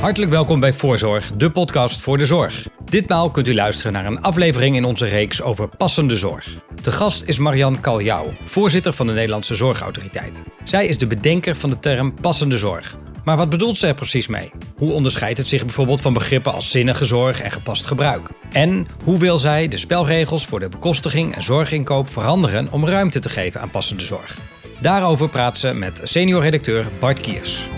Hartelijk welkom bij Voorzorg, de podcast voor de zorg. Ditmaal kunt u luisteren naar een aflevering in onze reeks over passende zorg. De gast is Marianne Kaljouw, voorzitter van de Nederlandse Zorgautoriteit. Zij is de bedenker van de term passende zorg. Maar wat bedoelt ze er precies mee? Hoe onderscheidt het zich bijvoorbeeld van begrippen als zinnige zorg en gepast gebruik? En hoe wil zij de spelregels voor de bekostiging en zorginkoop veranderen om ruimte te geven aan passende zorg? Daarover praat ze met senior redacteur Bart Kiers.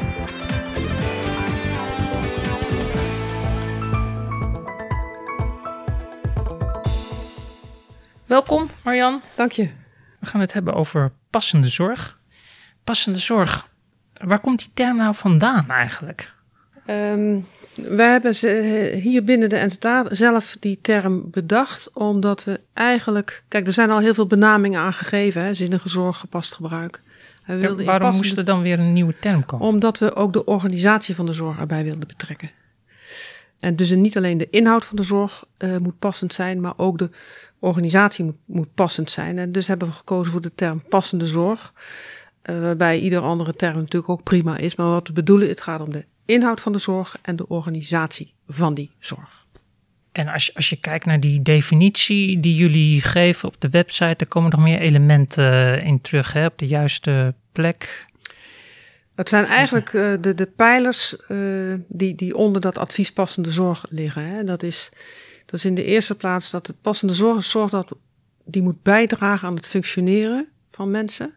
Welkom, Marjan. Dank je. We gaan het hebben over passende zorg. Passende zorg, waar komt die term nou vandaan eigenlijk? Um, we hebben hier binnen de NZA zelf die term bedacht, omdat we eigenlijk. Kijk, er zijn al heel veel benamingen aangegeven: hè, zinnige zorg, gepast gebruik. We ja, waarom passende, moest er dan weer een nieuwe term komen? Omdat we ook de organisatie van de zorg erbij wilden betrekken. En dus niet alleen de inhoud van de zorg uh, moet passend zijn, maar ook de organisatie moet, moet, passend zijn. En dus hebben we gekozen voor de term passende zorg. Uh, waarbij ieder andere term natuurlijk ook prima is. Maar wat we bedoelen, het gaat om de inhoud van de zorg en de organisatie van die zorg. En als je, als je kijkt naar die definitie die jullie geven op de website, er komen nog meer elementen in terug, hè, op de juiste plek. Het zijn eigenlijk uh, de, de pijlers uh, die, die onder dat advies passende zorg liggen. Hè. Dat, is, dat is in de eerste plaats dat het passende zorg zorg dat die moet bijdragen aan het functioneren van mensen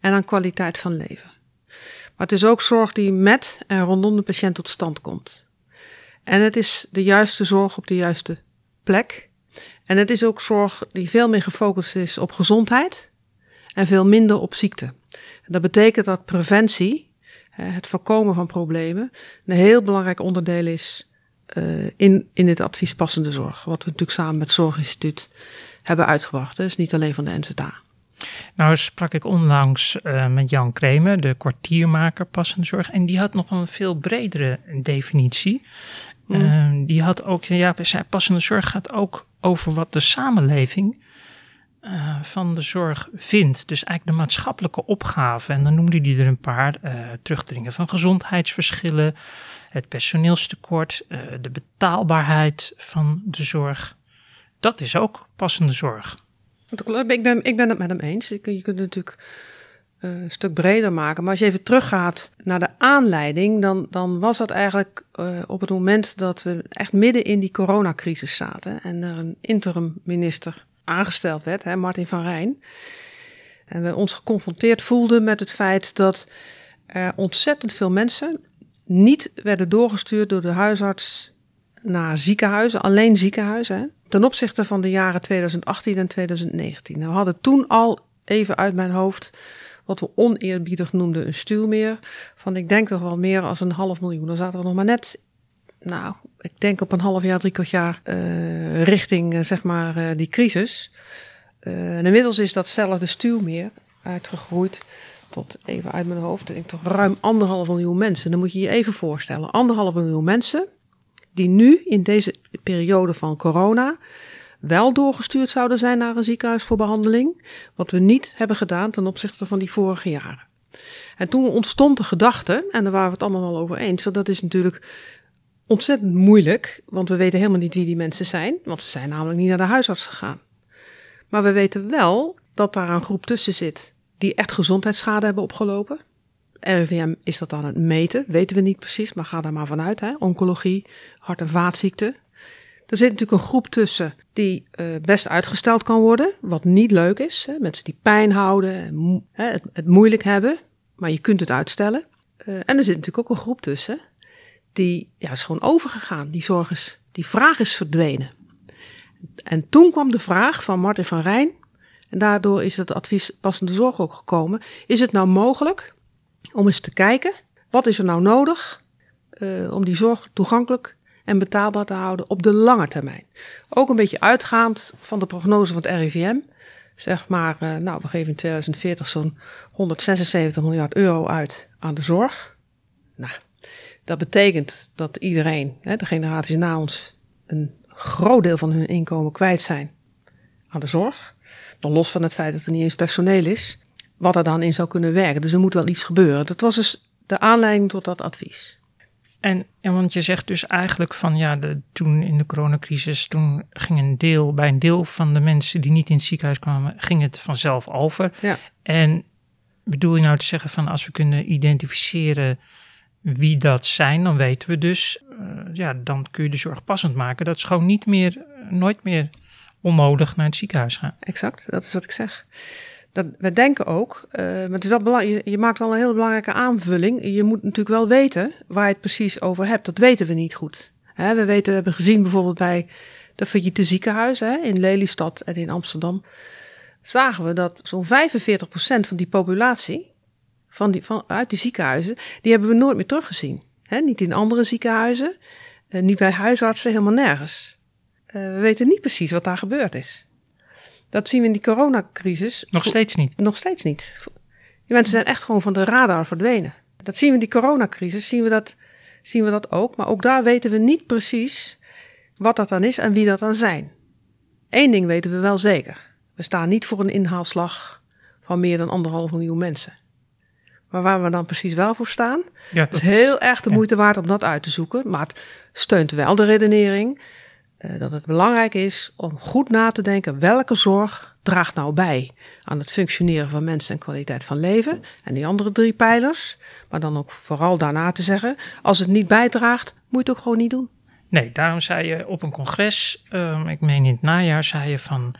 en aan kwaliteit van leven. Maar het is ook zorg die met en rondom de patiënt tot stand komt. En het is de juiste zorg op de juiste plek. En het is ook zorg die veel meer gefocust is op gezondheid en veel minder op ziekte. Dat betekent dat preventie, het voorkomen van problemen, een heel belangrijk onderdeel is uh, in, in het advies passende zorg. Wat we natuurlijk samen met het Zorginstituut hebben uitgebracht. Dus niet alleen van de NZA. Nou sprak ik onlangs uh, met Jan Kremer, de kwartiermaker passende zorg. En die had nog een veel bredere definitie. Mm. Uh, die had ook, ja, zei, passende zorg gaat ook over wat de samenleving uh, van de zorg vindt. Dus eigenlijk de maatschappelijke opgave. En dan noemde hij er een paar: terugdringen van gezondheidsverschillen, het personeelstekort, de betaalbaarheid van de zorg. Dat is ook passende zorg. Ik ben, ik ben het met hem eens. Je kunt het natuurlijk een stuk breder maken. Maar als je even teruggaat naar de aanleiding, dan, dan was dat eigenlijk op het moment dat we echt midden in die coronacrisis zaten. En er een interim minister aangesteld werd, hè, Martin van Rijn. En we ons geconfronteerd voelden met het feit dat er ontzettend veel mensen niet werden doorgestuurd door de huisarts naar ziekenhuizen, alleen ziekenhuizen ten opzichte van de jaren 2018 en 2019. Nou, we hadden toen al even uit mijn hoofd wat we oneerbiedig noemden een stuwmeer. Van ik denk nog wel meer als een half miljoen. Dan zaten we nog maar net, nou, ik denk op een half jaar, drie kwart jaar uh, richting uh, zeg maar uh, die crisis. inmiddels is datzelfde stuwmeer uitgegroeid tot even uit mijn hoofd, ik denk toch ruim anderhalf miljoen mensen. Dan moet je je even voorstellen, anderhalf miljoen mensen die nu in deze periode van corona wel doorgestuurd zouden zijn naar een ziekenhuis voor behandeling, wat we niet hebben gedaan ten opzichte van die vorige jaren. En toen ontstond de gedachte, en daar waren we het allemaal wel over eens, dat is natuurlijk ontzettend moeilijk, want we weten helemaal niet wie die mensen zijn, want ze zijn namelijk niet naar de huisarts gegaan. Maar we weten wel dat daar een groep tussen zit die echt gezondheidsschade hebben opgelopen, RIVM is dat aan het meten, weten we niet precies, maar ga daar maar vanuit. Hè? Oncologie, hart- en vaatziekten. Er zit natuurlijk een groep tussen die uh, best uitgesteld kan worden, wat niet leuk is. Hè? Mensen die pijn houden, hè, het, moeilijk hebben, maar je kunt het uitstellen. Uh, en er zit natuurlijk ook een groep tussen die ja, is gewoon overgegaan. Die zorg is, die vraag is verdwenen. En toen kwam de vraag van Martin van Rijn, en daardoor is het advies passende zorg ook gekomen. Is het nou mogelijk om eens te kijken, wat is er nou nodig uh, om die zorg toegankelijk en betaalbaar te houden op de lange termijn. Ook een beetje uitgaand van de prognose van het RIVM. Zeg maar, uh, nou, we geven in 2040 zo'n 176 miljard euro uit aan de zorg. Nou, dat betekent dat iedereen, hè, de generaties na ons, een groot deel van hun inkomen kwijt zijn aan de zorg. Dan los van het feit dat er niet eens personeel is wat er dan in zou kunnen werken. Dus er moet wel iets gebeuren. Dat was dus de aanleiding tot dat advies. En, en want je zegt dus eigenlijk van ja, de, toen in de coronacrisis, toen ging een deel, bij een deel van de mensen die niet in het ziekenhuis kwamen, ging het vanzelf over. Ja. En bedoel je nou te zeggen van als we kunnen identificeren wie dat zijn, dan weten we dus, uh, ja, dan kun je de zorg passend maken. Dat is gewoon niet meer, nooit meer onnodig naar het ziekenhuis gaan. Exact, dat is wat ik zeg. Dat, we denken ook, uh, maar het is wel belangrijk, je, maakt wel een hele belangrijke aanvulling. Je moet natuurlijk wel weten waar je het precies over hebt. Dat weten we niet goed. We weten, we hebben gezien bijvoorbeeld bij de failliete ziekenhuizen in Lelystad en in Amsterdam. Zagen we dat zo'n 45% van die populatie, van die, van, uit die ziekenhuizen, die hebben we nooit meer teruggezien. Niet in andere ziekenhuizen, uh, niet bij huisartsen, helemaal nergens. Uh, we weten niet precies wat daar gebeurd is. Dat zien we in die coronacrisis. Nog steeds niet? Nog steeds niet. Die mensen zijn echt gewoon van de radar verdwenen. Dat zien we in die coronacrisis, zien we dat, zien we dat ook. Maar ook daar weten we niet precies wat dat dan is en wie dat dan zijn. Eén ding weten we wel zeker. We staan niet voor een inhaalslag van meer dan anderhalf miljoen mensen. Maar waar we dan precies wel voor staan, ja, dat is heel erg de moeite ja. waard om dat uit te zoeken. Maar het steunt wel de redenering uh, dat het belangrijk is om goed na te denken welke zorg draagt nou bij aan het functioneren van mensen en kwaliteit van leven. En die andere drie pijlers. Maar dan ook vooral daarna te zeggen, als het niet bijdraagt, moet je het ook gewoon niet doen. Nee, daarom zei je op een congres, um, ik meen in het najaar, zei je van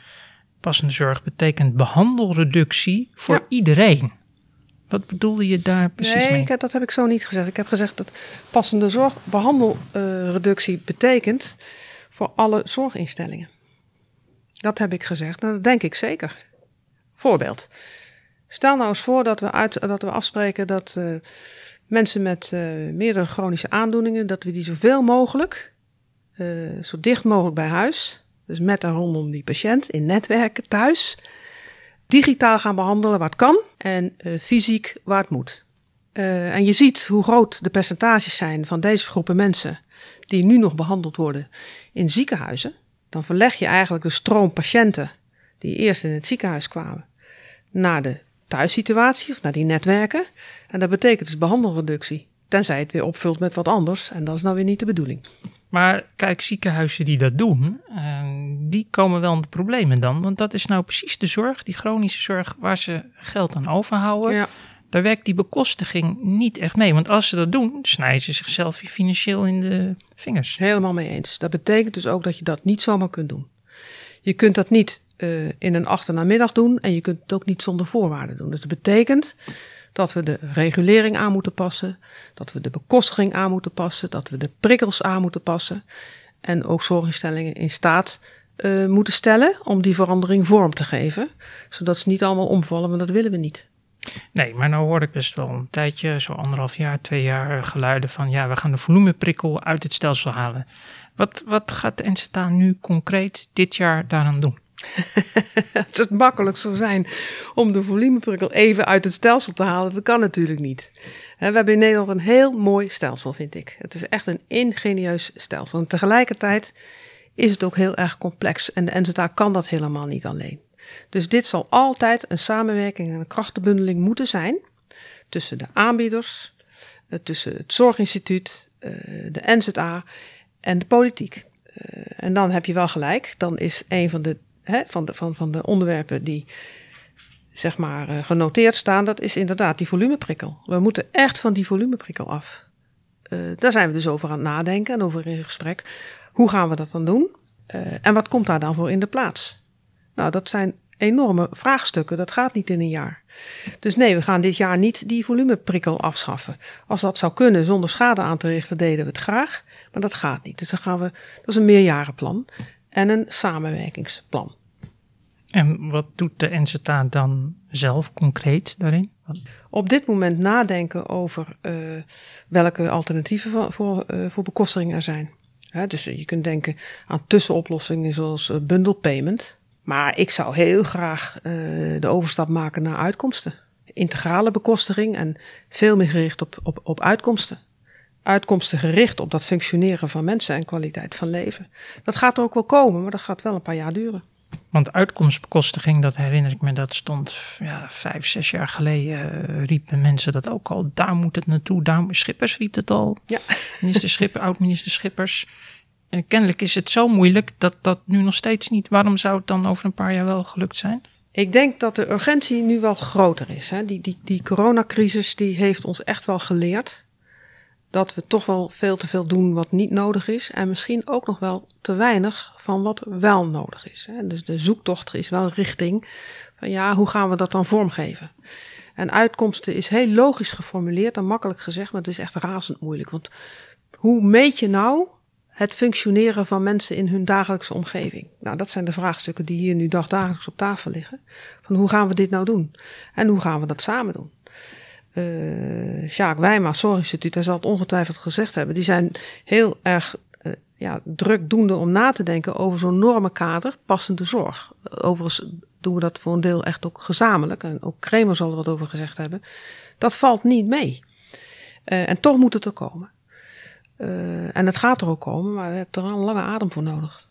passende zorg betekent behandelreductie voor ja. iedereen. Wat bedoelde je daar precies nee, mee? Nee, dat heb ik zo niet gezegd. Ik heb gezegd dat passende zorg behandelreductie uh, betekent voor alle zorginstellingen. Dat heb ik gezegd. Nou, dat denk ik zeker. Voorbeeld. Stel nou eens voor dat we, uit, dat we afspreken dat uh, mensen met uh, meerdere chronische aandoeningen, dat we die zoveel mogelijk, uh, zo dicht mogelijk bij huis, dus met en rondom die patiënt, in netwerken thuis, digitaal gaan behandelen waar het kan en fysiek waar het moet. en je ziet hoe groot de percentages zijn van deze groepen mensen die nu nog behandeld worden in ziekenhuizen, dan verleg je eigenlijk de stroom patiënten die eerst in het ziekenhuis kwamen naar de thuissituatie of naar die netwerken. En dat betekent dus behandelreductie. Tenzij het weer opvult met wat anders. En dat is nou weer niet de bedoeling. Maar kijk, ziekenhuizen die dat doen, uh, die komen wel in de problemen dan. Want dat is nou precies de zorg, die chronische zorg, waar ze geld aan overhouden. Ja daar werkt die bekostiging niet echt mee. Want als ze dat doen, snijden ze zichzelf financieel in de vingers. Helemaal mee eens. Dat betekent dus ook dat je dat niet zomaar kunt doen. Je kunt dat niet uh, in een achternamiddag doen en je kunt het ook niet zonder voorwaarden doen. Dus dat betekent dat we de regulering aan moeten passen, dat we de bekostiging aan moeten passen, dat we de prikkels aan moeten passen en ook zorginstellingen in staat uh, moeten stellen om die verandering vorm te geven, zodat ze niet allemaal omvallen, want dat willen we niet. Nee, maar nou hoor ik best wel een tijdje, zo anderhalf jaar, twee jaar, geluiden van ja, we gaan de volumeprikkel uit het stelsel halen. Wat, wat gaat de NZA nu concreet dit jaar daaraan doen? het het makkelijk zou zijn om de volumeprikkel even uit het stelsel te halen. Dat kan natuurlijk niet. We hebben in Nederland een heel mooi stelsel, vind ik. Het is echt een ingenieus stelsel. En tegelijkertijd is het ook heel erg complex. En de NZA kan dat helemaal niet alleen. Dus dit zal altijd een samenwerking en een krachtenbundeling moeten zijn tussen de aanbieders, eh, tussen het Zorginstituut, eh, de NZA en de politiek. Eh, en dan heb je wel gelijk, dan is een van de, van de, van, van de onderwerpen die zeg maar genoteerd staan, dat is inderdaad die volumeprikkel. We moeten echt van die volumeprikkel af. daar zijn we dus over aan het nadenken en over in gesprek. Hoe gaan we dat dan doen? en wat komt daar dan voor in de plaats? Nou, dat zijn enorme vraagstukken. Dat gaat niet in een jaar. Dus nee, we gaan dit jaar niet die volumeprikkel afschaffen. Als dat zou kunnen zonder schade aan te richten, deden we het graag. Maar dat gaat niet. Dus dan gaan we, dat is een meerjarenplan en een samenwerkingsplan. En wat doet de NZA dan zelf concreet daarin? Op dit moment nadenken over uh, welke alternatieven voor, uh, voor bekostiging er zijn. He, dus je kunt denken aan tussenoplossingen zoals uh, bundle payment. Maar ik zou heel graag uh, de overstap maken naar uitkomsten. Integrale bekostiging en veel meer gericht op, op, op uitkomsten. Uitkomsten gericht op dat functioneren van mensen en kwaliteit van leven. Dat gaat er ook wel komen, maar dat gaat wel een paar jaar duren. Want uitkomstbekostiging, dat herinner ik me, dat stond ja, vijf, zes jaar geleden. Uh, riepen mensen dat ook al. Daar moet het naartoe. Daar, Schippers riep het al. Ja. Minister Schipper, oud-minister Schippers. En kennelijk is het zo moeilijk dat dat nu nog steeds niet. Waarom zou het dan over een paar jaar wel gelukt zijn? Ik denk dat de urgentie nu wel groter is. Hè? Die, die, die coronacrisis die heeft ons echt wel geleerd dat we toch wel veel te veel doen wat niet nodig is. En misschien ook nog wel te weinig van wat wel nodig is. Hè? Dus de zoektocht is wel richting van ja, hoe gaan we dat dan vormgeven? En uitkomsten is heel logisch geformuleerd en makkelijk gezegd, maar het is echt razend moeilijk. Want hoe meet je nou het functioneren van mensen in hun dagelijkse omgeving? Nou, dat zijn de vraagstukken die hier nu dagdagelijks op tafel liggen. Van hoe gaan we dit nou doen? En hoe gaan we dat samen doen? Uh, Sjaak Wijma, Zorginstituut, hij zal het ongetwijfeld gezegd hebben. Die zijn heel erg uh, ja, drukdoende om na te denken over zo'n normenkader, passende zorg. Overigens doen we dat voor een deel echt ook gezamenlijk. En ook Kramer zal er wat over gezegd hebben. Dat valt niet mee. Uh, en toch moet het er komen. Uh, en het gaat er ook komen, maar je hebt er een lange adem voor nodig.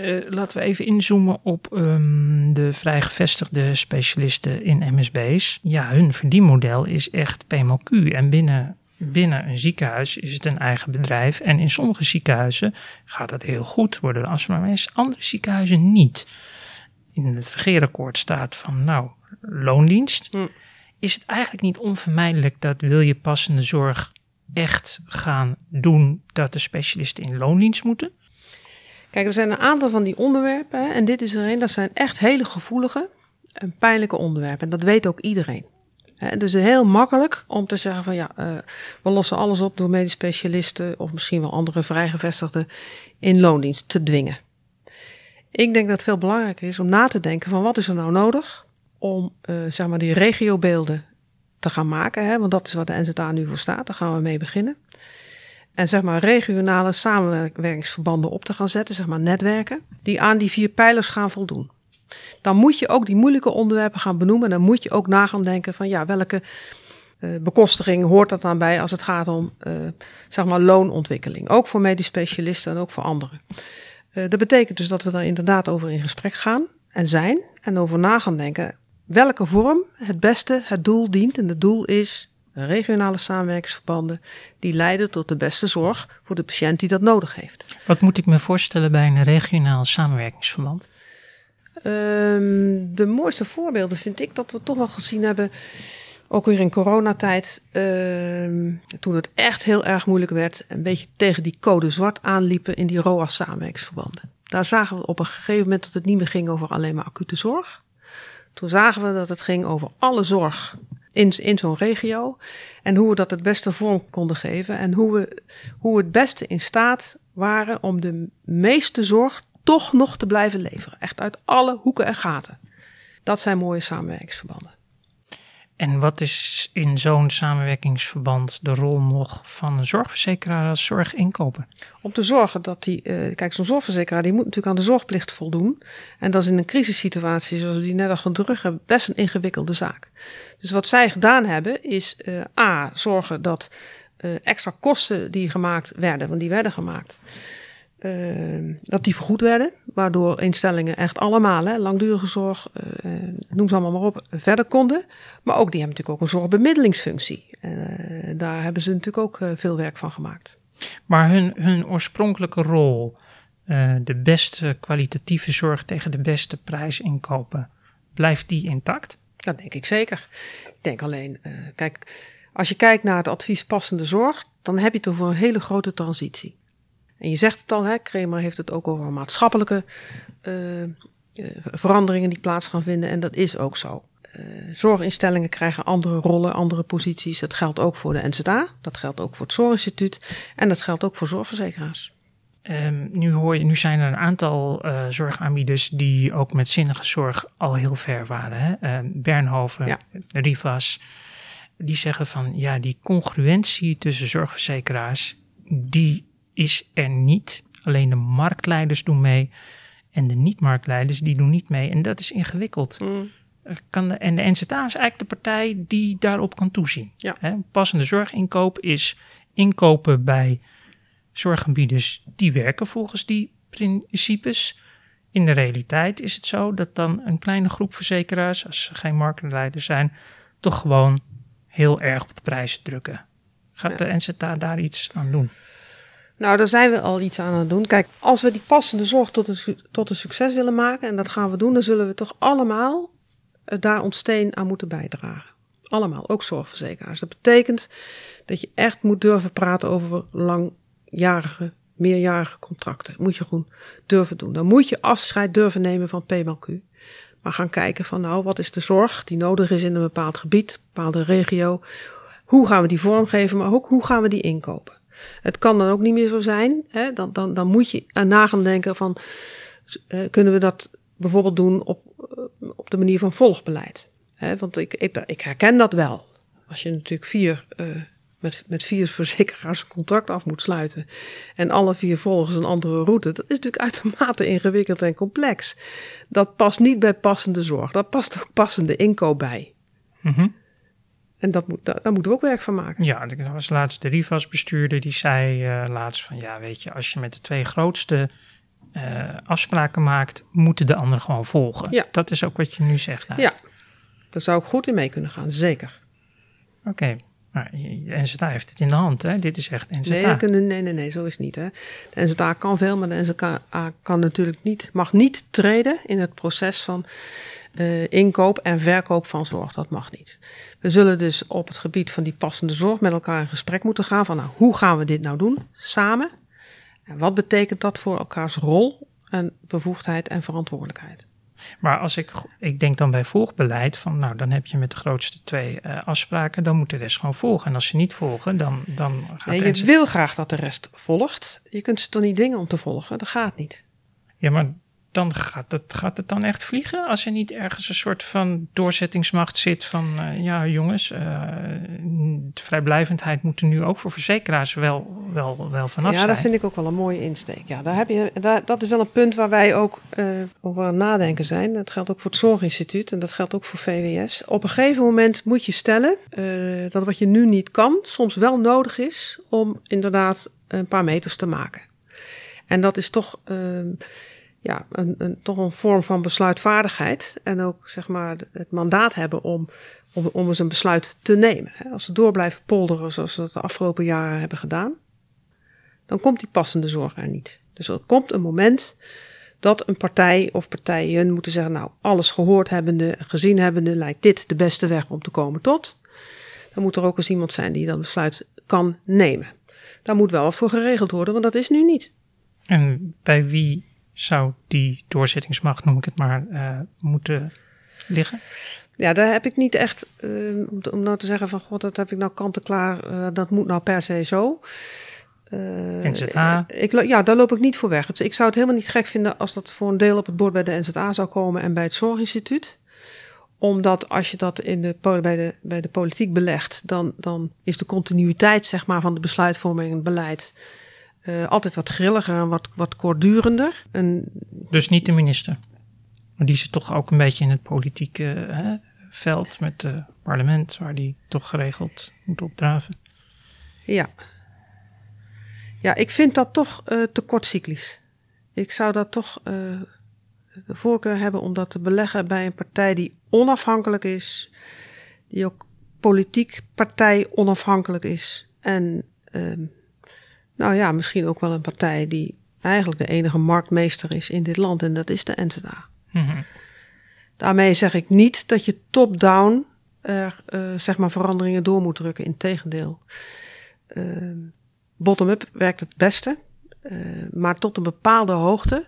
Uh, laten we even inzoomen op um, de vrijgevestigde specialisten in MSB's. Ja, hun verdienmodel is echt PMOQ. En binnen, binnen een ziekenhuis is het een eigen bedrijf. En in sommige ziekenhuizen gaat dat heel goed, worden de afspraken, maar in andere ziekenhuizen niet. In het regeerakkoord staat van, nou, loondienst. Hm. Is het eigenlijk niet onvermijdelijk dat wil je passende zorg echt gaan doen dat de specialisten in loondienst moeten? Kijk, er zijn een aantal van die onderwerpen. Hè, en dit is er een. Dat zijn echt hele gevoelige en pijnlijke onderwerpen. En dat weet ook iedereen. Het is heel makkelijk om te zeggen van ja, uh, we lossen alles op door medisch specialisten of misschien wel andere vrijgevestigden in loondienst te dwingen. Ik denk dat het veel belangrijker is om na te denken van wat is er nou nodig om uh, zeg maar die regiobeelden te gaan maken. Hè, want dat is wat de NZA nu voor staat. Daar gaan we mee beginnen en zeg maar regionale samenwerkingsverbanden op te gaan zetten, zeg maar netwerken, die aan die vier pijlers gaan voldoen. Dan moet je ook die moeilijke onderwerpen gaan benoemen. En dan moet je ook na gaan denken van ja, welke uh, bekostiging hoort dat dan bij als het gaat om uh, zeg maar loonontwikkeling. Ook voor medisch specialisten en ook voor anderen. Uh, dat betekent dus dat we daar inderdaad over in gesprek gaan en zijn. En over na gaan denken welke vorm het beste het doel dient. En het doel is regionale samenwerkingsverbanden, die leiden tot de beste zorg voor de patiënt die dat nodig heeft. Wat moet ik me voorstellen bij een regionaal samenwerkingsverband? Um, de mooiste voorbeelden vind ik dat we toch wel gezien hebben, ook weer in coronatijd, um, toen het echt heel erg moeilijk werd, een beetje tegen die code zwart aanliepen in die ROAS samenwerkingsverbanden. Daar zagen we op een gegeven moment dat het niet meer ging over alleen maar acute zorg. Toen zagen we dat het ging over alle zorg in, in zo'n regio. En hoe we dat het beste vorm konden geven. En hoe we, hoe we het beste in staat waren om de meeste zorg toch nog te blijven leveren. Echt uit alle hoeken en gaten. Dat zijn mooie samenwerkingsverbanden. En wat is in zo'n samenwerkingsverband de rol nog van een zorgverzekeraar als zorginkoper? Om te zorgen dat die, uh, kijk, zo'n zorgverzekeraar die moet natuurlijk aan de zorgplicht voldoen. En dat is in een crisissituatie zoals we die net al gedrukt hebben, best een ingewikkelde zaak. Dus wat zij gedaan hebben is uh, A, zorgen dat uh, extra kosten die gemaakt werden, want die werden gemaakt, uh, dat die vergoed werden. Waardoor instellingen echt allemaal, hè, langdurige zorg, uh, noem ze allemaal maar op, verder konden. Maar ook die hebben natuurlijk ook een zorgbemiddelingsfunctie. Uh, daar hebben ze natuurlijk ook veel werk van gemaakt. Maar hun, hun oorspronkelijke rol, de beste kwalitatieve zorg tegen de beste prijs inkopen, blijft die intact? Dat denk ik zeker. Ik denk alleen, kijk, als je kijkt naar het advies passende zorg, dan heb je het over een hele grote transitie. En je zegt het al, hè, Kramer heeft het ook over maatschappelijke uh, veranderingen die plaats gaan vinden. En dat is ook zo. Uh, zorginstellingen krijgen andere rollen, andere posities. Dat geldt ook voor de NZA, dat geldt ook voor het Zorginstituut en dat geldt ook voor zorgverzekeraars. Um, nu, hoor je, nu zijn er een aantal uh, zorgaanbieders die ook met zinnige zorg al heel ver waren. Hè? Uh, Bernhoven, ja. Rivas, die zeggen van ja, die congruentie tussen zorgverzekeraars, die is er niet. Alleen de marktleiders doen mee en de niet-marktleiders die doen niet mee. En dat is ingewikkeld. Mm. Kan de, en de NZA is eigenlijk de partij die daarop kan toezien. Ja. He, passende zorginkoop is inkopen bij zorgaanbieders die werken volgens die principes. in de realiteit is het zo dat dan een kleine groep verzekeraars, als ze geen marktleider zijn, toch gewoon heel erg op de prijzen drukken. Gaat de NZA daar iets aan doen? Nou, daar zijn we al iets aan het doen. Kijk, als we die passende zorg tot een, tot een succes willen maken, en dat gaan we doen, dan zullen we toch allemaal eh, daar ons steen aan moeten bijdragen. Allemaal, ook zorgverzekeraars. Dat betekent dat je echt moet durven praten over langjarige, meerjarige contracten. Dat moet je gewoon durven doen. Dan moet je afscheid durven nemen van PMLQ. Maar gaan kijken van nou, wat is de zorg die nodig is in een bepaald gebied, een bepaalde regio. Hoe gaan we die vormgeven, maar ook hoe gaan we die inkopen. Het kan dan ook niet meer zo zijn. Hè? Dan, dan, dan moet je na gaan denken van, uh, kunnen we dat bijvoorbeeld doen op, uh, op de manier van volgbeleid? Hè? Want ik, ik, herken dat wel. Als je natuurlijk vier, uh, met, met vier verzekeraars een contract af moet sluiten en alle vier volgens een andere route, dat is natuurlijk uitermate ingewikkeld en complex. Dat past niet bij passende zorg. Dat past ook passende inkoop bij. Mm. En dat moet, daar, daar, moeten we ook werk van maken. Ja, dat was laatst de Rivas-bestuurder die zei uh, laatst van... ja, weet je, als je met de twee grootste uh, afspraken maakt... moeten de anderen gewoon volgen. Ja. Dat is ook wat je nu zegt. Ja, daar zou ik goed in mee kunnen gaan, zeker. Oké, okay. maar NZA heeft het in de hand, hè? Dit is echt NZA. Nee, kunnen, nee, nee, nee, zo is het niet. Hè? De NZA kan veel, maar de NZA kan natuurlijk niet, mag niet treden in het proces van uh, inkoop en verkoop van zorg. Dat mag niet. We zullen dus op het gebied van die passende zorg met elkaar in gesprek moeten gaan van nou, hoe gaan we dit nou doen samen? En wat betekent dat voor elkaars rol en bevoegdheid en verantwoordelijkheid? Maar als ik, ik denk dan bij volgbeleid van nou, dan heb je met de grootste twee uh, afspraken, dan moet de rest gewoon volgen. En als ze niet volgen, dan, dan gaat nee, Je wil graag dat de rest volgt. Je kunt ze toch niet dwingen om te volgen? Dat gaat niet. Ja, maar dan gaat het, gaat het dan echt vliegen? Als er niet ergens een soort van doorzettingsmacht zit van... Uh, ja, jongens, uh, de vrijblijvendheid moet er nu ook voor verzekeraars wel, wel, wel vanaf ja, zijn. Ja, dat vind ik ook wel een mooie insteek. Ja, daar heb je, daar, dat is wel een punt waar wij ook uh, over aan het nadenken zijn. Dat geldt ook voor het Zorginstituut en dat geldt ook voor VWS. Op een gegeven moment moet je stellen dat wat je nu niet kan... soms wel nodig is om inderdaad een paar meters te maken. En dat is toch ja, toch een vorm van besluitvaardigheid. En ook zeg maar het mandaat hebben om, om, eens een besluit te nemen. Als ze door blijven polderen zoals ze dat de afgelopen jaren hebben gedaan, dan komt die passende zorg er niet. Dus er komt een moment dat een partij of partijen moeten zeggen: Nou, alles gehoord hebbende, gezien hebbende, lijkt dit de beste weg om te komen tot. Dan moet er ook eens iemand zijn die dat besluit kan nemen. Daar moet wel voor geregeld worden, want dat is nu niet. En bij wie zou die doorzettingsmacht, noem ik het maar, uh, moeten liggen? Ja, daar heb ik niet echt, uh, om, nou te zeggen van god, dat heb ik nou kant-en-klaar, uh, dat moet nou per se zo. NZA? Ik, ja, daar loop ik niet voor weg. Dus ik zou het helemaal niet gek vinden als dat voor een deel op het bord bij de NZA zou komen en bij het Zorginstituut omdat als je dat in de, bij, de, bij de politiek belegt, dan, dan is de continuïteit zeg maar, van de besluitvorming en beleid uh, altijd wat grilliger en wat, wat kortdurender. En, dus niet de minister. Maar die zit toch ook een beetje in het politieke hè, veld met het parlement, waar die toch geregeld moet opdraven. Ja. Ja, ik vind dat toch uh, te kortcyclisch. Ik zou dat toch uh, de voorkeur hebben om dat te beleggen bij een partij die onafhankelijk is, die ook politiek partij onafhankelijk is en uh, nou ja, misschien ook wel een partij die eigenlijk de enige marktmeester is in dit land en dat is de NZA. Mm -hmm. Daarmee zeg ik niet dat je top-down er uh, zeg maar veranderingen door moet drukken. Integendeel. Uh, Bottom-up werkt het beste, uh, maar tot een bepaalde hoogte.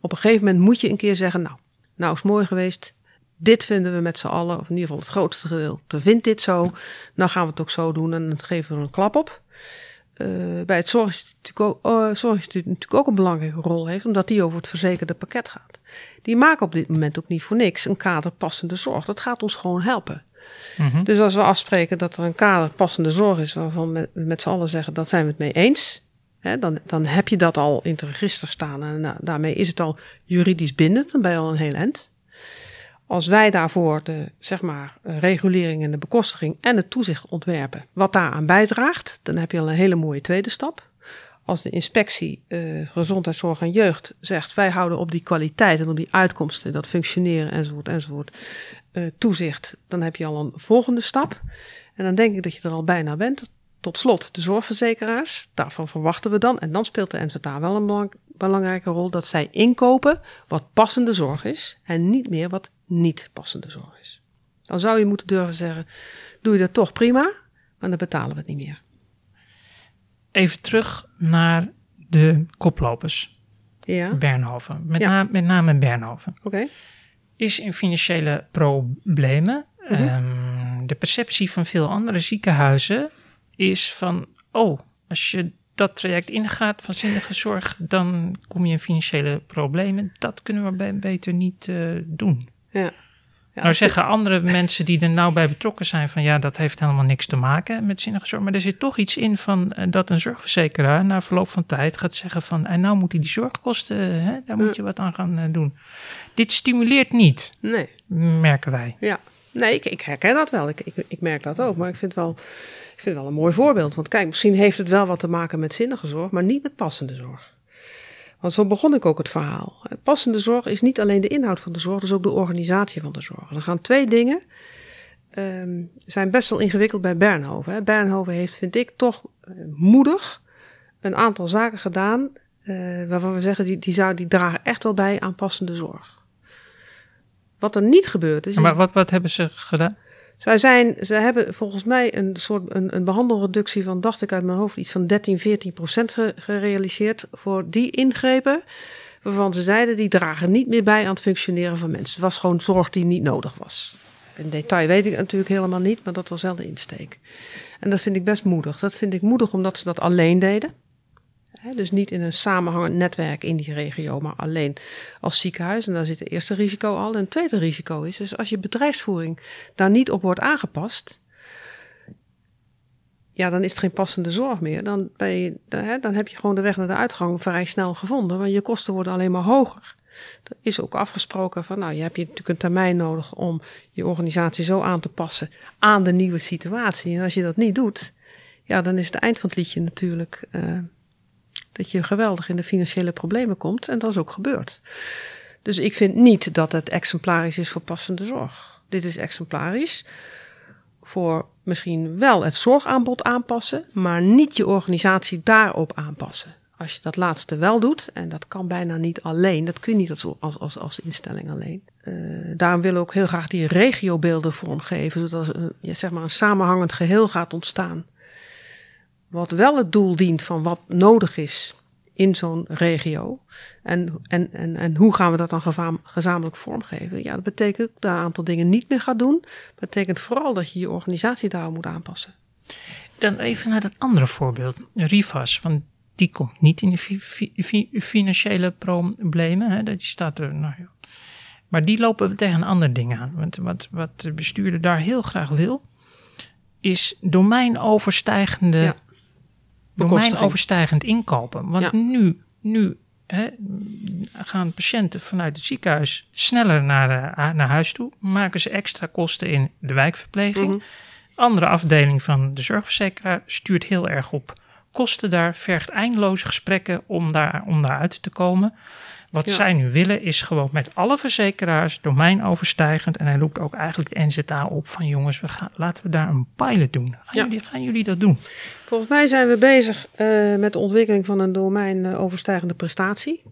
Op een gegeven moment moet je een keer zeggen, nou, nou is mooi geweest. Dit vinden we met z'n allen, of in ieder geval het grootste gedeelte vindt dit zo. Nou gaan we het ook zo doen en dan geven we er een klap op bij het Zorginstituut, Zorginstituut natuurlijk ook een belangrijke rol heeft, omdat die over het verzekerde pakket gaat. Die maken op dit moment ook niet voor niks een kader passende zorg. Dat gaat ons gewoon helpen. Mm -hmm. Dus als we afspreken dat er een kader passende zorg is, waarvan we met z'n allen zeggen dat zijn we het mee eens, hè, dan, dan heb je dat al in het register staan en nou, daarmee is het al juridisch bindend, dan ben je al een heel eind. Als wij daarvoor de zeg maar, regulering en de bekostiging en het toezicht ontwerpen, wat daaraan bijdraagt, dan heb je al een hele mooie tweede stap. als de inspectie uh, gezondheidszorg en jeugd zegt: wij houden op die kwaliteit en op die uitkomsten, dat functioneren enzovoort enzovoort, uh, toezicht, dan heb je al een volgende stap. En dan denk ik dat je er al bijna bent. Tot slot de zorgverzekeraars, daarvan verwachten we dan, en dan speelt de NZA wel een belangrijke rol, dat zij inkopen wat passende zorg is en niet meer wat niet passende zorg is. Dan zou je moeten durven zeggen: doe je dat toch prima, maar dan betalen we het niet meer even terug naar de koplopers. Ja. Bernhoven. Met, ja. met name Bernhoven. Oké. Is in financiële problemen. Mhm. Ehm, de perceptie van veel andere ziekenhuizen is van: oh, als je dat traject ingaat van zinnige zorg, dan kom je in financiële problemen. Dat kunnen we beter niet uh, doen. Ja. Ja, nou zeggen andere mensen die er nou bij betrokken zijn van ja, dat heeft helemaal niks te maken met zinnige zorg. Maar er zit toch iets in van uh, dat een zorgverzekeraar na verloop van tijd gaat zeggen van en nou moeten die zorgkosten, hè, daar moet je wat aan gaan uh, doen. Dit stimuleert niet, nee. merken wij. Ja, nee, ik, ik herken dat wel. Ik, ik, ik, merk dat ook. Maar ik vind, wel, ik vind het wel een mooi voorbeeld. Want kijk, misschien heeft het wel wat te maken met zinnige zorg, maar niet met passende zorg. Want zo begon ik ook het verhaal. Passende zorg is niet alleen de inhoud van de zorg, is ook de organisatie van de zorg. Er gaan twee dingen, um, zijn best wel ingewikkeld bij Bernhoven. Hè. Bernhoven heeft, vind ik, toch uh, moedig een aantal zaken gedaan uh, waarvan we zeggen, die, die, zou, die dragen echt wel bij aan passende zorg. Wat er niet gebeurd is. Maar wat, wat hebben ze gedaan? Zij, zijn, ze hebben volgens mij een soort een, een behandelreductie van, dacht ik uit mijn hoofd, iets van 13, 14 procent gerealiseerd voor die ingrepen. Waarvan ze zeiden, die dragen niet meer bij aan het functioneren van mensen. Het was gewoon zorg die niet nodig was. In detail weet ik natuurlijk helemaal niet, maar dat was wel de insteek. En dat vind ik best moedig. Dat vind ik moedig omdat ze dat alleen deden dus niet in een samenhangend netwerk in die regio, maar alleen als ziekenhuis. En daar zit het eerste risico al. En het tweede risico is, is als je bedrijfsvoering daar niet op wordt aangepast, ja, dan is het geen passende zorg meer. Dan, ben je, dan heb je gewoon de weg naar de uitgang vrij snel gevonden, want je kosten worden alleen maar hoger. Er is ook afgesproken van, nou, je hebt je natuurlijk een termijn nodig om je organisatie zo aan te passen aan de nieuwe situatie. En als je dat niet doet, ja, dan is het eind van het liedje natuurlijk. Uh, dat je geweldig in de financiële problemen komt. En dat is ook gebeurd. Dus ik vind niet dat het exemplarisch is voor passende zorg. Dit is exemplarisch voor misschien wel het zorgaanbod aanpassen, maar niet je organisatie daarop aanpassen. Als je dat laatste wel doet, en dat kan bijna niet alleen, dat kun je niet als, als, als, instelling alleen. Uh, daarom willen we ook heel graag die regiobeelden vormgeven, zodat er ja, zeg maar een samenhangend geheel gaat ontstaan wat wel het doel dient van wat nodig is in zo'n regio. En, en, en, en hoe gaan we dat dan gezamenlijk vormgeven? Ja, dat betekent dat je een aantal dingen niet meer gaat doen. Dat betekent vooral dat je je organisatie daar moet aanpassen. Dan even naar dat andere voorbeeld, Rivas. Want die komt niet in de fi fi financiële problemen. Hè? Die staat er. Nou ja. Maar die lopen tegen een ander ding aan. Want wat, wat de bestuurder daar heel graag wil, is domeinoverstijgende ja overstijgend inkopen. Want nu, nu hè, gaan patiënten vanuit het ziekenhuis sneller naar, de, naar huis toe. Maken ze extra kosten in de wijkverpleging. Mhm. Andere afdeling van de zorgverzekeraar stuurt heel erg op kosten daar, vergt eindeloze gesprekken om daar, om daar uit te komen. Wat zij nu willen is gewoon met alle verzekeraars domeinoverstijgend. En hij roept ook eigenlijk de NZA op van jongens, we gaan, laten we daar een pilot doen. Gaan, jullie, gaan jullie dat doen? Volgens mij zijn we bezig uh, met de ontwikkeling van een domeinoverstijgende prestatie.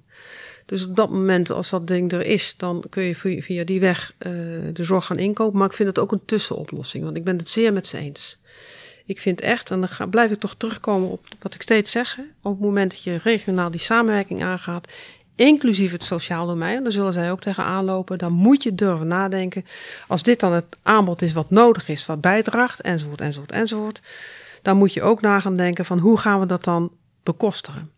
Dus op dat moment, als dat ding er is, dan kun je via die weg uh, de zorg gaan inkopen. Maar ik vind het ook een tussenoplossing, want ik ben het zeer met ze eens. Ik vind echt, en dan ga, blijf ik toch terugkomen op wat ik steeds zeg. Hè, op het moment dat je regionaal die samenwerking aangaat, inclusief het sociaal domein, daar zullen zij ook tegenaan lopen. Dan moet je durven nadenken. Als dit dan het aanbod is wat nodig is, wat bijdraagt, enzovoort, enzovoort, enzovoort. Dan moet je ook na gaan denken van hoe gaan we dat dan bekostigen.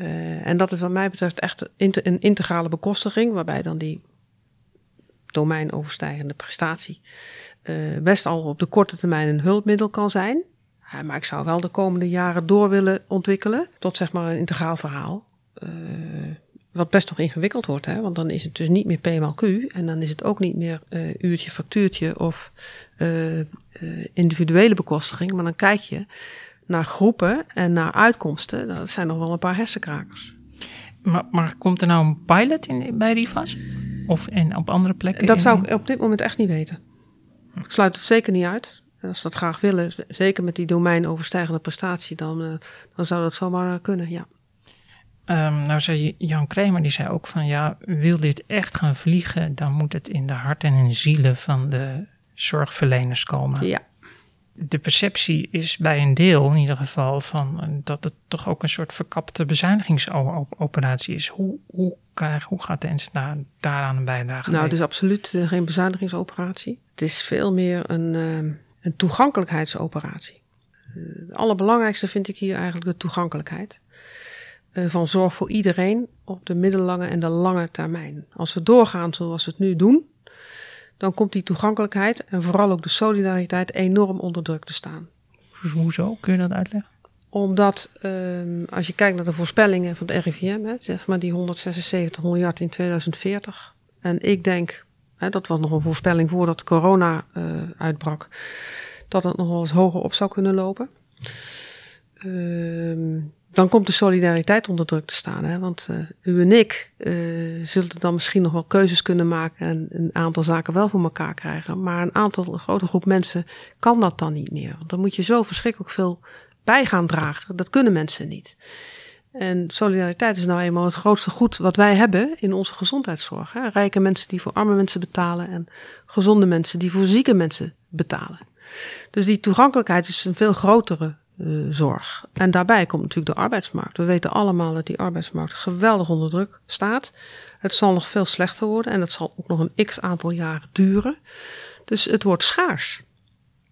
Uh, en dat is wat mij betreft echt een integrale bekostiging, waarbij dan die domeinoverstijgende prestatie uh, best al op de korte termijn een hulpmiddel kan zijn. Maar ik zou wel de komende jaren door willen ontwikkelen tot zeg maar een integraal verhaal. Uh, wat best nog ingewikkeld wordt, hè? want dan is het dus niet meer P maal Q en dan is het ook niet meer uh, uurtje, factuurtje of uh, individuele bekostiging, maar dan kijk je naar groepen en naar uitkomsten, dat zijn nog wel een paar hersenkrakers. Maar, maar komt er nou een pilot in, bij Rivas? Of en op andere plekken? Dat in- zou ik op dit moment echt niet weten. Ik sluit het zeker niet uit. En Als ze dat graag willen, zeker met die domeinoverstijgende prestatie, dan, eh, dan zou dat zomaar eh, kunnen, ja. Ehm, nou zei Jan Kramer, die zei ook van ja, wil dit echt gaan vliegen, dan moet het in de harten en in de zielen van de zorgverleners komen. Ja, De perceptie is bij een deel in ieder geval van eh, dat het toch ook een soort verkapte bezuinigingsoperatie is. Hoe, hoe, krijg, hoe gaat de NZA daar, daaraan een bijdrage nou, het is absoluut eh, geen bezuinigingsoperatie. Het is veel meer een, eh, een toegankelijkheidsoperatie. Eh, het allerbelangrijkste vind ik hier eigenlijk de toegankelijkheid. Eh, van zorg voor iedereen op de middellange en de lange termijn. Als we doorgaan zoals we het nu doen, dan komt die toegankelijkheid en vooral ook de solidariteit enorm onder druk te staan. Hoezo? Kun je dat uitleggen? Omdat ehm, als je kijkt naar de voorspellingen van het RIVM, hè, zeg maar die 176 miljard in 2040. En ik denk, hè, dat was nog een voorspelling voordat corona eh, uitbrak, dat het nog wel eens hoger op zou kunnen lopen. Ehm, dan komt de solidariteit onder druk te staan. Hè? Want eh, u en ik eh, zullen dan misschien nog wel keuzes kunnen maken en een aantal zaken wel voor elkaar krijgen. Maar een aantal, een grote groep mensen kan dat dan niet meer. Dan moet je zo verschrikkelijk veel bij gaan dragen. Dat kunnen mensen niet. En solidariteit is nou eenmaal het grootste goed wat wij hebben in onze gezondheidszorg. Hè? Rijke mensen die voor arme mensen betalen en gezonde mensen die voor zieke mensen betalen. Dus die toegankelijkheid is een veel grotere eh, zorg. En daarbij komt natuurlijk de arbeidsmarkt. We weten allemaal dat die arbeidsmarkt geweldig onder druk staat. Het zal nog veel slechter worden en dat zal ook nog een x aantal jaren duren. Dus het wordt schaars.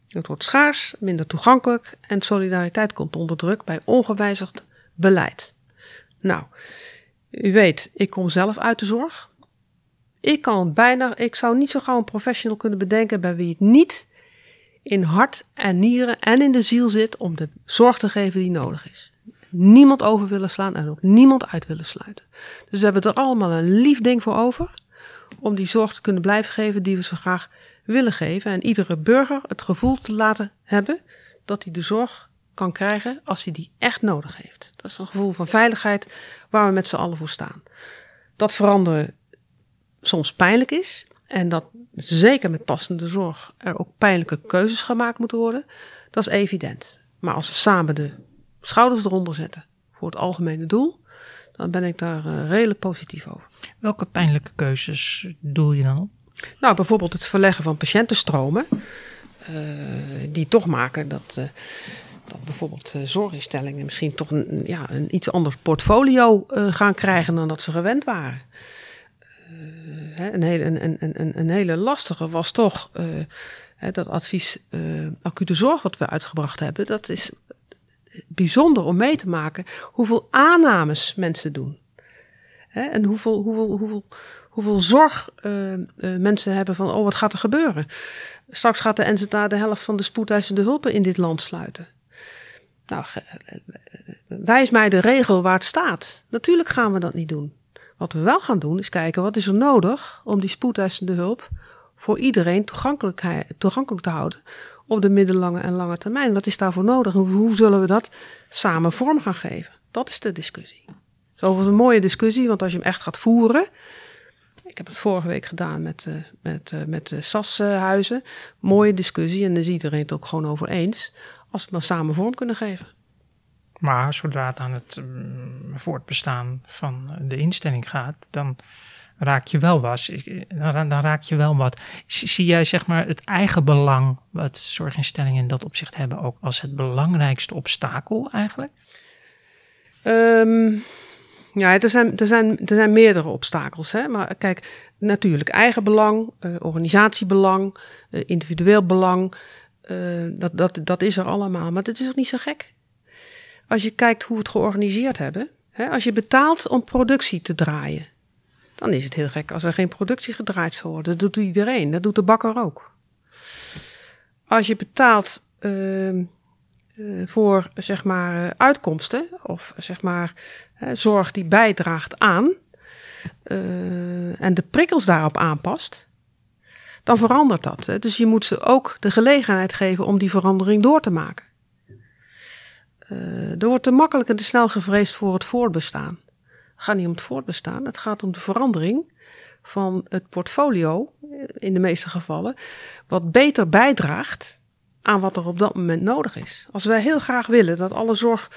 Het wordt schaars, minder toegankelijk en solidariteit komt onder druk bij ongewijzigd beleid. Nou, u weet, ik kom zelf uit de zorg. Ik kan bijna, ik zou niet zo gauw een professional kunnen bedenken bij wie het niet in hart en nieren en in de ziel zit om de zorg te geven die nodig is. Niemand over willen slaan en ook niemand uit willen sluiten. Dus we hebben er allemaal een lief ding voor over om die zorg te kunnen blijven geven die we zo graag willen geven. En iedere burger het gevoel te laten hebben dat hij de zorg kan krijgen als hij die echt nodig heeft. Dat is een gevoel van veiligheid waar we met z'n allen voor staan. Dat veranderen soms pijnlijk is en dat zeker met passende zorg er ook pijnlijke keuzes gemaakt moeten worden, dat is evident. Maar als we samen de schouders eronder zetten voor het algemene doel, dan ben ik daar eh, redelijk positief over. Welke pijnlijke keuzes doel je dan op? Nou, bijvoorbeeld het verleggen van patiëntenstromen, eh, die toch maken dat, eh, dat bijvoorbeeld zorginstellingen misschien toch een, ja, een iets ander portfolio gaan krijgen dan dat ze gewend waren. Een, hele, een, een, een, een hele lastige was toch eh, dat advies eh, acute zorg wat we uitgebracht hebben. Dat is bijzonder om mee te maken hoeveel aannames mensen doen. Hè, en hoeveel, hoeveel, hoeveel, hoeveel zorg eh, mensen hebben van, oh, wat gaat er gebeuren? Straks gaat de NZA de helft van de spoedeisende hulpen in dit land sluiten. Nou, wijs mij de regel waar het staat. Natuurlijk gaan we dat niet doen. Wat we wel gaan doen, is kijken wat is er nodig om die spoedeisende hulp voor iedereen toegankelijk, te houden op de middellange en lange termijn. Wat is daarvoor nodig? Hoe, hoe zullen we dat samen vorm gaan geven? Dat is de discussie. Zo was een mooie discussie, want als je hem echt gaat voeren. Ik heb het vorige week gedaan met, eh, met, eh, met de SAS-huizen. Mooie discussie en daar is iedereen het ook gewoon over eens. Als we het maar samen vorm kunnen geven. Maar zodra het aan het mm, voortbestaan van de instelling gaat, dan raak je wel was. Dan, dan raak je wel wat. Zie jij zeg maar het eigen belang wat zorginstellingen in dat opzicht hebben ook als het belangrijkste obstakel eigenlijk? Ehm, ja, er zijn, er, zijn, er zijn meerdere obstakels. Hè? Maar kijk, natuurlijk eigenbelang, eh, organisatiebelang, eh, individueel belang. eh, dat, dat, dat is er allemaal. Maar dat is ook niet zo gek. Als je kijkt hoe we het georganiseerd hebben. Hè, als je betaalt om productie te draaien. Dan is het heel gek als er geen productie gedraaid zal worden. Dat doet iedereen. Dat doet de bakker ook. Als je betaalt ehm, eh, voor zeg maar eh, uitkomsten of zeg maar zorg die bijdraagt aan eh, en de prikkels daarop aanpast, dan verandert dat. Dus je moet ze ook de gelegenheid geven om die verandering door te maken. Uh, er wordt te makkelijk en te snel gevreesd voor het voortbestaan. Het gaat niet om het voortbestaan, het gaat om de verandering van het portfolio, in de meeste gevallen, wat beter bijdraagt aan wat er op dat moment nodig is. Als wij heel graag willen dat alle zorg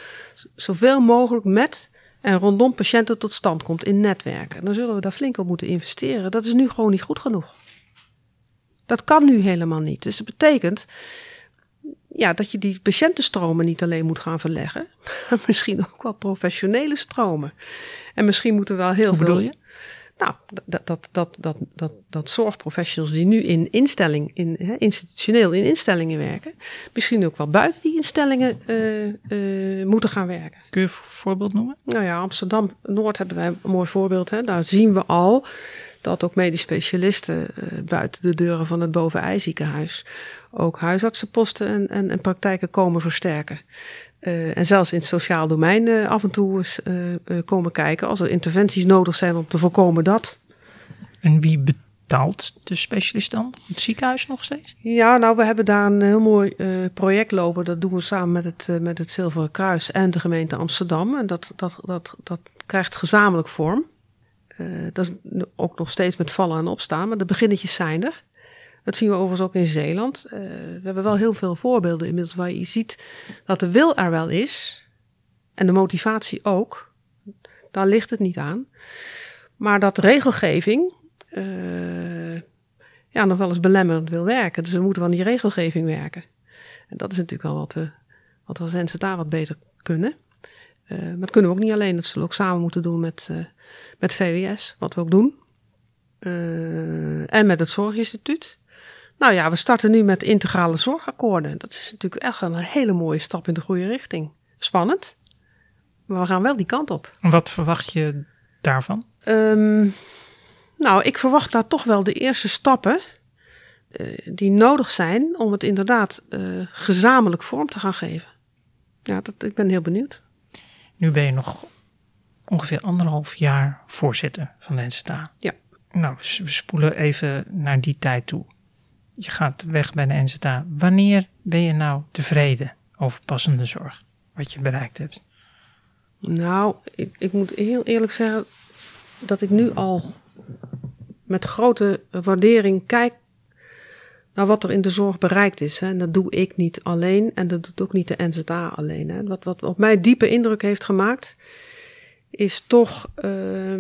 zoveel mogelijk met en rondom patiënten tot stand komt in netwerken, dan zullen we daar flink op moeten investeren. Dat is nu gewoon niet goed genoeg. Dat kan nu helemaal niet. Dus dat betekent ja, dat je die patiëntenstromen niet alleen moet gaan verleggen, maar misschien ook wel professionele stromen. En misschien moeten we wel heel Hoe veel. bedoel je? Nou, dat, dat, dat, dat, dat, dat zorgprofessionals die nu in instelling, in, institutioneel in instellingen werken, misschien ook wel buiten die instellingen uh, uh, moeten gaan werken. Kun je een voorbeeld noemen? Nou ja, Amsterdam Noord hebben wij een mooi voorbeeld. Hè. Daar zien we al dat ook medisch specialisten uh, buiten de deuren van het boven ziekenhuis ook huisartsenposten en, en, en praktijken komen versterken. Uh, en zelfs in het sociaal domein uh, af en toe eens uh, komen kijken als er interventies nodig zijn om te voorkomen dat. En wie betaalt de specialist dan? Het ziekenhuis nog steeds? Ja, nou, we hebben daar een heel mooi project lopen. Dat doen we samen met het, met het Zilveren Kruis en de gemeente Amsterdam. En dat, dat, dat, dat krijgt gezamenlijk vorm. Dat is ook nog steeds met vallen en opstaan, maar de beginnetjes zijn er. Dat zien we overigens ook in Zeeland. Uh, we hebben wel heel veel voorbeelden inmiddels waar je ziet dat de wil er wel is. En de motivatie ook. Daar ligt het niet aan. Maar dat regelgeving uh, ja, nog wel eens belemmerend wil werken. Dus we moeten van die regelgeving werken. En dat is natuurlijk wel wat we, wat als NZA wat beter kunnen. Uh, maar dat kunnen we ook niet alleen. Dat zullen we ook samen moeten doen met, met VWS, wat we ook doen. en met het Zorginstituut. Nou ja, we starten nu met integrale zorgakkoorden. Dat is natuurlijk echt een hele mooie stap in de goede richting. Spannend, maar we gaan wel die kant op. Wat verwacht je daarvan? Um, nou, ik verwacht daar toch wel de eerste stappen die nodig zijn om het inderdaad gezamenlijk vorm te gaan geven. Ja, dat, ik ben heel benieuwd. Nu ben je nog ongeveer anderhalf jaar voorzitter van de NSTA. Ja. Nou, we spoelen even naar die tijd toe je gaat weg bij de NZA. Wanneer ben je nou tevreden over passende zorg? Wat je bereikt hebt? Nou, ik, ik moet heel eerlijk zeggen dat ik nu al met grote waardering kijk naar wat er in de zorg bereikt is. Hè. En dat doe ik niet alleen en dat doet ook niet de NZA alleen. Hè. Wat, wat op mij diepe indruk heeft gemaakt, is toch uh,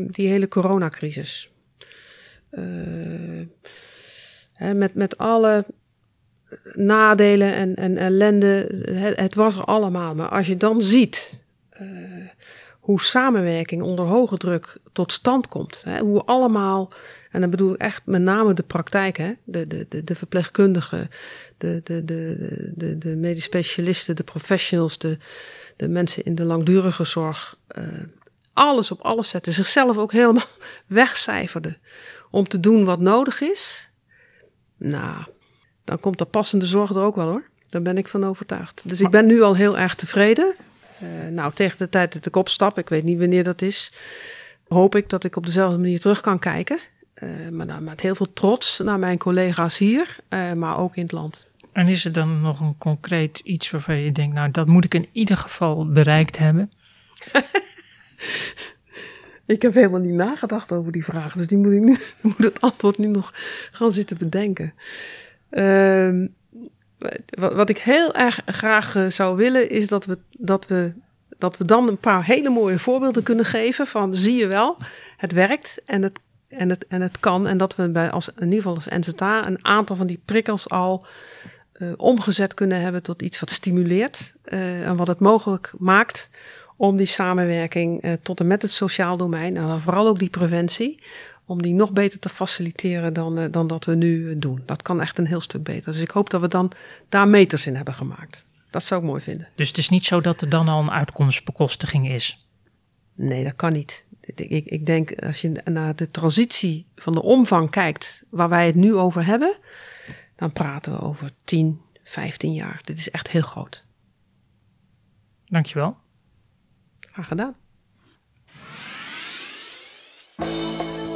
die hele coronacrisis. Uh, met, met alle nadelen en, en ellende. Het, het, was er allemaal. Maar als je dan ziet uh, hoe samenwerking onder hoge druk tot stand komt. Hè, hoe allemaal, en dan bedoel ik echt met name de praktijk, hè, de, de, de, de verpleegkundigen, de, de, de, de, de medisch specialisten, de professionals, de, de mensen in de langdurige zorg. Uh, alles op alles zetten. Zichzelf ook helemaal wegcijferden. Om te doen wat nodig is. Nou, dan komt de passende zorg er ook wel hoor. Daar ben ik van overtuigd. Dus ik ben nu al heel erg tevreden. Uh, nou, tegen de tijd dat ik opstap, ik weet niet wanneer dat is, hoop ik dat ik op dezelfde manier terug kan kijken. Uh, maar dan met heel veel trots naar mijn collega's hier, uh, maar ook in het land. En is er dan nog een concreet iets waarvan je denkt, nou, dat moet ik in ieder geval bereikt hebben? Ik heb helemaal niet nagedacht over die vraag. Dus die moet ik nu, moet het antwoord nu nog gaan zitten bedenken. Uh, wat, wat, ik heel erg graag uh, zou willen, is dat we, dat, we, dat we dan een paar hele mooie voorbeelden kunnen geven van zie je wel, het werkt en het, en het, en het kan. En dat we bij als, in ieder geval als NZA een aantal van die prikkels al uh, omgezet kunnen hebben tot iets wat stimuleert uh, en wat het mogelijk maakt om die samenwerking uh, tot en met het sociaal domein, en dan vooral ook die preventie, om die nog beter te faciliteren dan, dan dat we nu doen. Dat kan echt een heel stuk beter. Dus ik hoop dat we dan daar meters in hebben gemaakt. Dat zou ik mooi vinden. Dus het is niet zo dat er dan al een uitkomstbekostiging is? Nee, dat kan niet. Ik, ik, denk, als je naar de transitie van de omvang kijkt, waar wij het nu over hebben, dan praten we over 10, 15 jaar. Dit is echt heel groot. Dankjewel. Graag gedaan.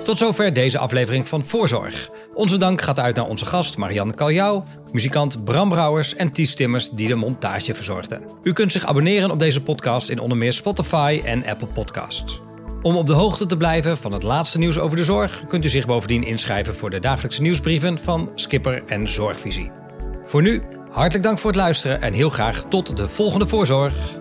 Tot zover deze aflevering van Voorzorg. Onze dank gaat uit naar onze gast Marianne Kaljouw, muzikant Bram Brouwers en Ties Timmers die de montage verzorgden. U kunt zich abonneren op deze podcast in onder meer Spotify en Apple Podcasts. Om op de hoogte te blijven van het laatste nieuws over de zorg, kunt u zich bovendien inschrijven voor de dagelijkse nieuwsbrieven van Skipper en Zorgvisie. Voor nu, hartelijk dank voor het luisteren en heel graag tot de volgende voorzorg.